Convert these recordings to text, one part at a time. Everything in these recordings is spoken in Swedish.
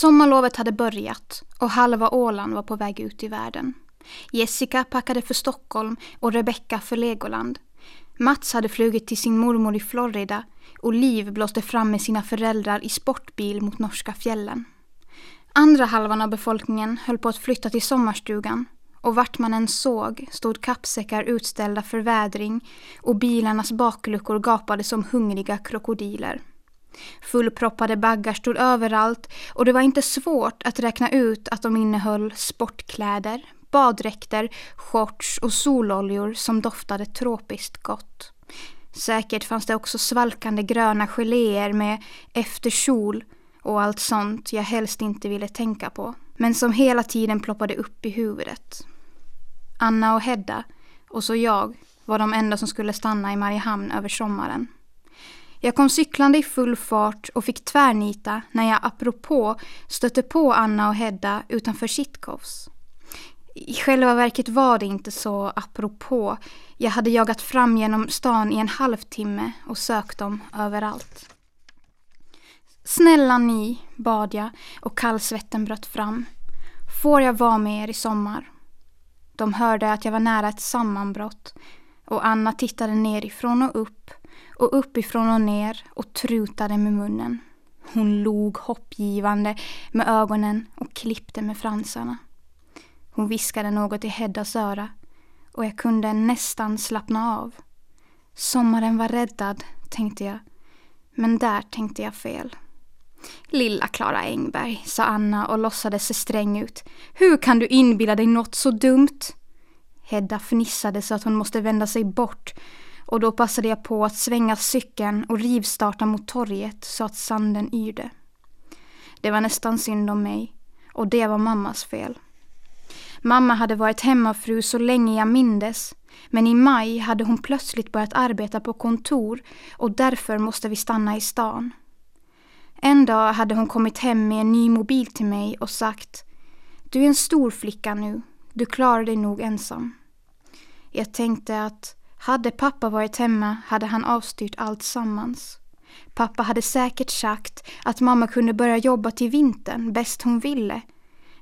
Sommarlovet hade börjat och halva Åland var på väg ut i världen. Jessica packade för Stockholm och Rebecca för Legoland. Mats hade flugit till sin mormor i Florida och Liv blåste fram med sina föräldrar i sportbil mot norska fjällen. Andra halvan av befolkningen höll på att flytta till sommarstugan och vart man än såg stod kappsäckar utställda för vädring och bilarnas bakluckor gapade som hungriga krokodiler. Fullproppade baggar stod överallt och det var inte svårt att räkna ut att de innehöll sportkläder, baddräkter, shorts och sololjor som doftade tropiskt gott. Säkert fanns det också svalkande gröna geléer med efterkjol och allt sånt jag helst inte ville tänka på. Men som hela tiden ploppade upp i huvudet. Anna och Hedda och så jag var de enda som skulle stanna i Mariehamn över sommaren. Jag kom cyklande i full fart och fick tvärnita när jag apropå stötte på Anna och Hedda utanför Sitkovs. I själva verket var det inte så apropå. Jag hade jagat fram genom stan i en halvtimme och sökt dem överallt. Snälla ni, bad jag och kallsvetten bröt fram. Får jag vara med er i sommar? De hörde att jag var nära ett sammanbrott och Anna tittade nerifrån och upp och uppifrån och ner och trutade med munnen. Hon log hoppgivande med ögonen och klippte med fransarna. Hon viskade något i Heddas öra och jag kunde nästan slappna av. Sommaren var räddad, tänkte jag. Men där tänkte jag fel. Lilla Klara Engberg, sa Anna och låtsades se sträng ut. Hur kan du inbilla dig något så dumt? Hedda fnissade så att hon måste vända sig bort och då passade jag på att svänga cykeln och rivstarta mot torget så att sanden yrde. Det var nästan synd om mig och det var mammas fel. Mamma hade varit hemmafru så länge jag mindes men i maj hade hon plötsligt börjat arbeta på kontor och därför måste vi stanna i stan. En dag hade hon kommit hem med en ny mobil till mig och sagt Du är en stor flicka nu, du klarar dig nog ensam. Jag tänkte att hade pappa varit hemma hade han avstyrt allt sammans. Pappa hade säkert sagt att mamma kunde börja jobba till vintern bäst hon ville.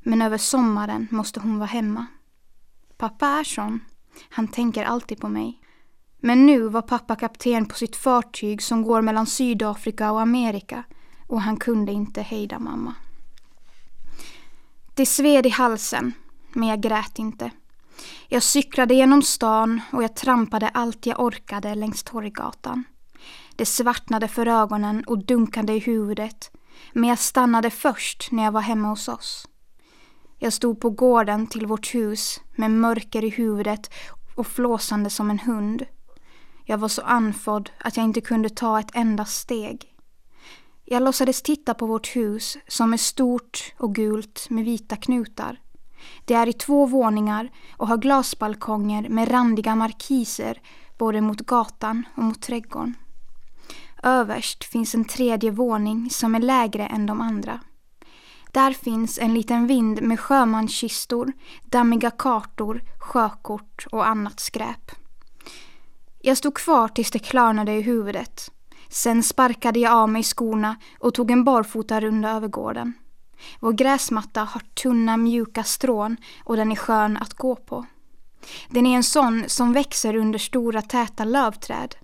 Men över sommaren måste hon vara hemma. Pappa är sån. Han tänker alltid på mig. Men nu var pappa kapten på sitt fartyg som går mellan Sydafrika och Amerika och han kunde inte hejda mamma. Det sved i halsen, men jag grät inte. Jag cyklade genom stan och jag trampade allt jag orkade längs Torggatan. Det svartnade för ögonen och dunkade i huvudet, men jag stannade först när jag var hemma hos oss. Jag stod på gården till vårt hus med mörker i huvudet och flåsande som en hund. Jag var så anfådd att jag inte kunde ta ett enda steg. Jag låtsades titta på vårt hus som är stort och gult med vita knutar. Det är i två våningar och har glasbalkonger med randiga markiser både mot gatan och mot trädgården. Överst finns en tredje våning som är lägre än de andra. Där finns en liten vind med sjömanskistor, dammiga kartor, sjökort och annat skräp. Jag stod kvar tills det klarnade i huvudet. Sen sparkade jag av mig skorna och tog en barfotarunda över gården. Vår gräsmatta har tunna mjuka strån och den är skön att gå på. Den är en sån som växer under stora täta lövträd.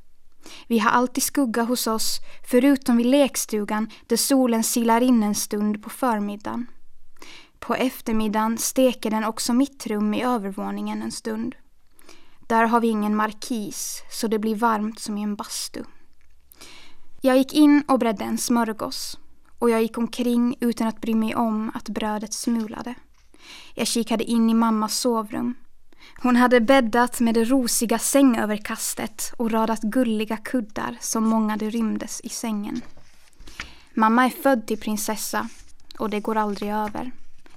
Vi har alltid skugga hos oss, förutom vid lekstugan där solen silar in en stund på förmiddagen. På eftermiddagen steker den också mitt rum i övervåningen en stund. Där har vi ingen markis, så det blir varmt som i en bastu. Jag gick in och bredde en smörgås och jag gick omkring utan att bry mig om att brödet smulade. Jag kikade in i mammas sovrum. Hon hade bäddat med det rosiga sängöverkastet och radat gulliga kuddar som mångade rymdes i sängen. Mamma är född till prinsessa och det går aldrig över.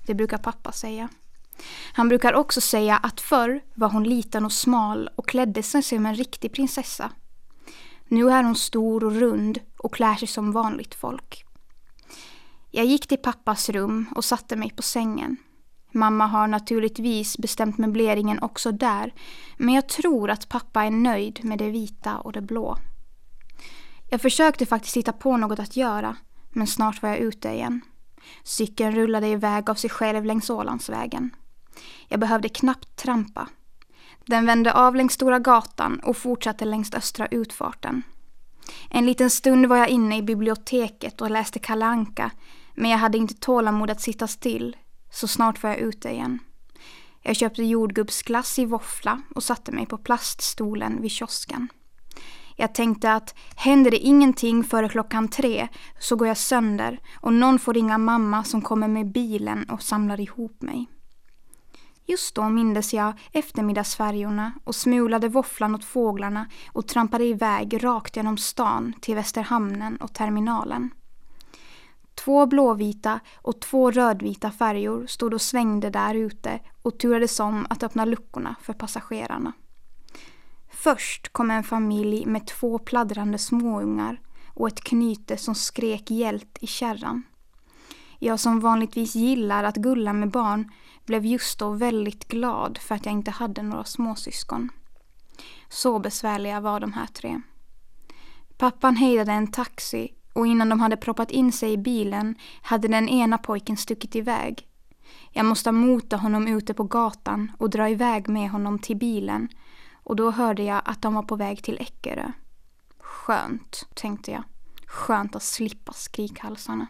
Det brukar pappa säga. Han brukar också säga att förr var hon liten och smal och klädde sig som en riktig prinsessa. Nu är hon stor och rund och klär sig som vanligt folk. Jag gick till pappas rum och satte mig på sängen. Mamma har naturligtvis bestämt möbleringen också där, men jag tror att pappa är nöjd med det vita och det blå. Jag försökte faktiskt hitta på något att göra, men snart var jag ute igen. Cykeln rullade iväg av sig själv längs Ålandsvägen. Jag behövde knappt trampa. Den vände av längs Stora gatan och fortsatte längs östra utfarten. En liten stund var jag inne i biblioteket och läste Kalanka, men jag hade inte tålamod att sitta still, så snart var jag ute igen. Jag köpte jordgubbsglass i våffla och satte mig på plaststolen vid kiosken. Jag tänkte att händer det ingenting före klockan tre så går jag sönder och någon får ringa mamma som kommer med bilen och samlar ihop mig. Just då mindes jag eftermiddagsfärjorna och smulade våfflan åt fåglarna och trampade iväg rakt genom stan till Västerhamnen och terminalen. Två blåvita och två rödvita färjor stod och svängde där ute och turades om att öppna luckorna för passagerarna. Först kom en familj med två pladdrande småungar och ett knyte som skrek hjält i kärran. Jag som vanligtvis gillar att gulla med barn blev just då väldigt glad för att jag inte hade några småsyskon. Så besvärliga var de här tre. Pappan hejdade en taxi och innan de hade proppat in sig i bilen hade den ena pojken stuckit iväg. Jag måste mota honom ute på gatan och dra iväg med honom till bilen och då hörde jag att de var på väg till Eckerö. Skönt, tänkte jag. Skönt att slippa skrikhalsarna.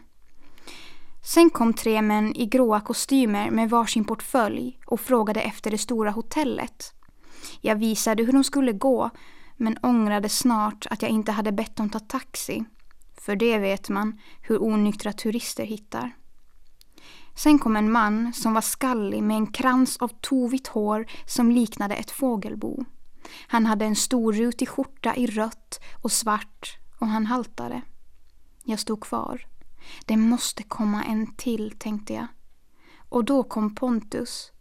Sen kom tre män i gråa kostymer med varsin portfölj och frågade efter det stora hotellet. Jag visade hur de skulle gå men ångrade snart att jag inte hade bett dem ta taxi. För det vet man hur onyktra turister hittar. Sen kom en man som var skallig med en krans av tovigt hår som liknade ett fågelbo. Han hade en stor rutig skjorta i rött och svart och han haltade. Jag stod kvar. Det måste komma en till, tänkte jag. Och då kom Pontus.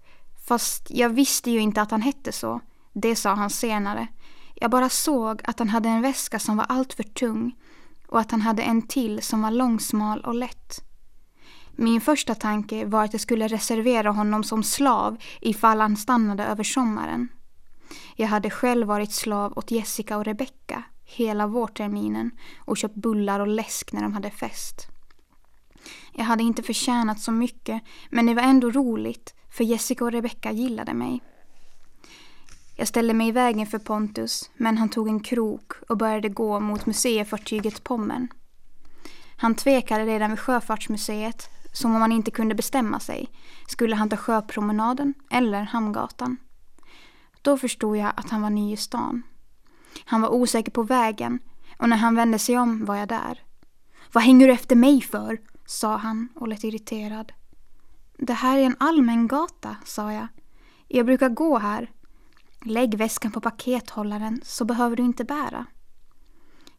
Fast jag visste ju inte att han hette så. Det sa han senare. Jag bara såg att han hade en väska som var alltför tung och att han hade en till som var långsmal och lätt. Min första tanke var att jag skulle reservera honom som slav ifall han stannade över sommaren. Jag hade själv varit slav åt Jessica och Rebecca hela vårterminen och köpt bullar och läsk när de hade fest. Jag hade inte förtjänat så mycket men det var ändå roligt för Jessica och Rebecca gillade mig. Jag ställde mig i vägen för Pontus men han tog en krok och började gå mot museifartyget Pommern. Han tvekade redan vid Sjöfartsmuseet som om han inte kunde bestämma sig. Skulle han ta sjöpromenaden eller Hamngatan? Då förstod jag att han var ny i stan. Han var osäker på vägen och när han vände sig om var jag där. Vad hänger du efter mig för? sa han och lät irriterad. Det här är en allmän gata, sa jag. Jag brukar gå här. Lägg väskan på pakethållaren så behöver du inte bära.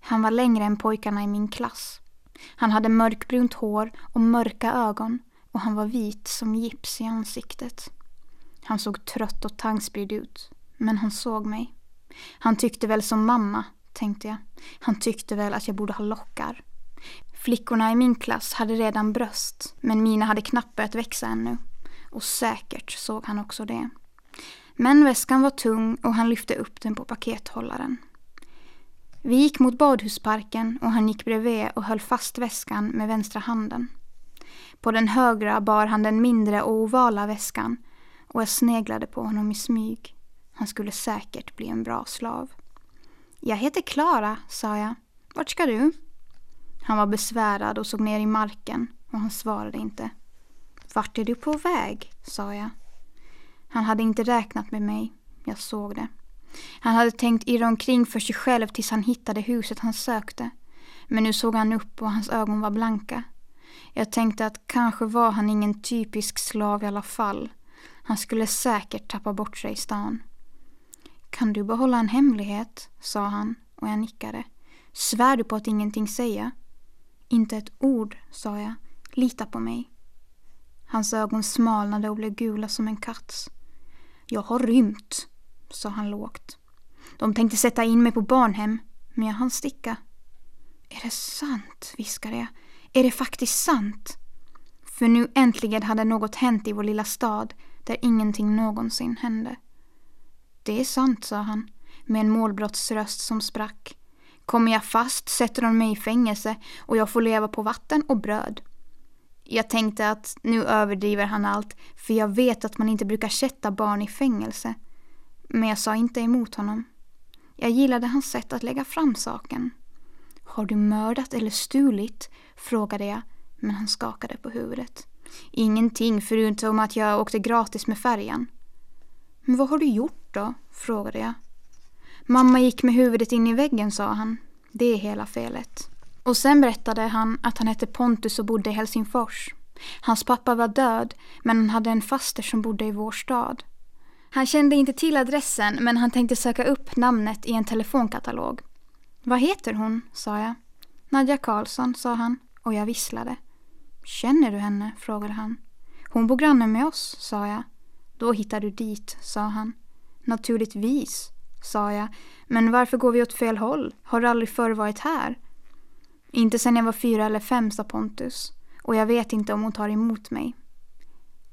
Han var längre än pojkarna i min klass. Han hade mörkbrunt hår och mörka ögon och han var vit som gips i ansiktet. Han såg trött och tangspridd ut, men han såg mig. Han tyckte väl som mamma, tänkte jag. Han tyckte väl att jag borde ha lockar. Flickorna i min klass hade redan bröst, men mina hade knappt börjat växa ännu. Och säkert såg han också det. Men väskan var tung och han lyfte upp den på pakethållaren. Vi gick mot badhusparken och han gick bredvid och höll fast väskan med vänstra handen. På den högra bar han den mindre och ovala väskan och jag sneglade på honom i smyg. Han skulle säkert bli en bra slav. Jag heter Klara, sa jag. Vart ska du? Han var besvärad och såg ner i marken och han svarade inte. Vart är du på väg? sa jag. Han hade inte räknat med mig. Jag såg det. Han hade tänkt irra omkring för sig själv tills han hittade huset han sökte. Men nu såg han upp och hans ögon var blanka. Jag tänkte att kanske var han ingen typisk slav i alla fall. Han skulle säkert tappa bort sig i stan. Kan du behålla en hemlighet? sa han och jag nickade. Svär du på att ingenting säga? Inte ett ord, sa jag. Lita på mig. Hans ögon smalnade och blev gula som en katts. Jag har rymt, sa han lågt. De tänkte sätta in mig på barnhem, men jag hann sticka. Är det sant, viskade jag. Är det faktiskt sant? För nu äntligen hade något hänt i vår lilla stad där ingenting någonsin hände. Det är sant, sa han med en målbrottsröst som sprack. Kommer jag fast sätter de mig i fängelse och jag får leva på vatten och bröd. Jag tänkte att nu överdriver han allt för jag vet att man inte brukar sätta barn i fängelse. Men jag sa inte emot honom. Jag gillade hans sätt att lägga fram saken. Har du mördat eller stulit? frågade jag, men han skakade på huvudet. Ingenting förutom att jag åkte gratis med färjan. Men vad har du gjort då? frågade jag. Mamma gick med huvudet in i väggen, sa han. Det är hela felet. Och sen berättade han att han hette Pontus och bodde i Helsingfors. Hans pappa var död, men han hade en faster som bodde i vår stad. Han kände inte till adressen, men han tänkte söka upp namnet i en telefonkatalog. Vad heter hon? sa jag. Nadja Karlsson, sa han och jag visslade. Känner du henne? frågade han. Hon bor granne med oss, sa jag. Då hittar du dit, sa han. Naturligtvis, sa jag. Men varför går vi åt fel håll? Har du aldrig förr varit här? Inte sen jag var fyra eller fem, sa Pontus. Och jag vet inte om hon tar emot mig.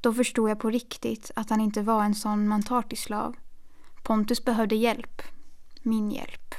Då förstod jag på riktigt att han inte var en sån man tar till slav. Pontus behövde hjälp. Min hjälp.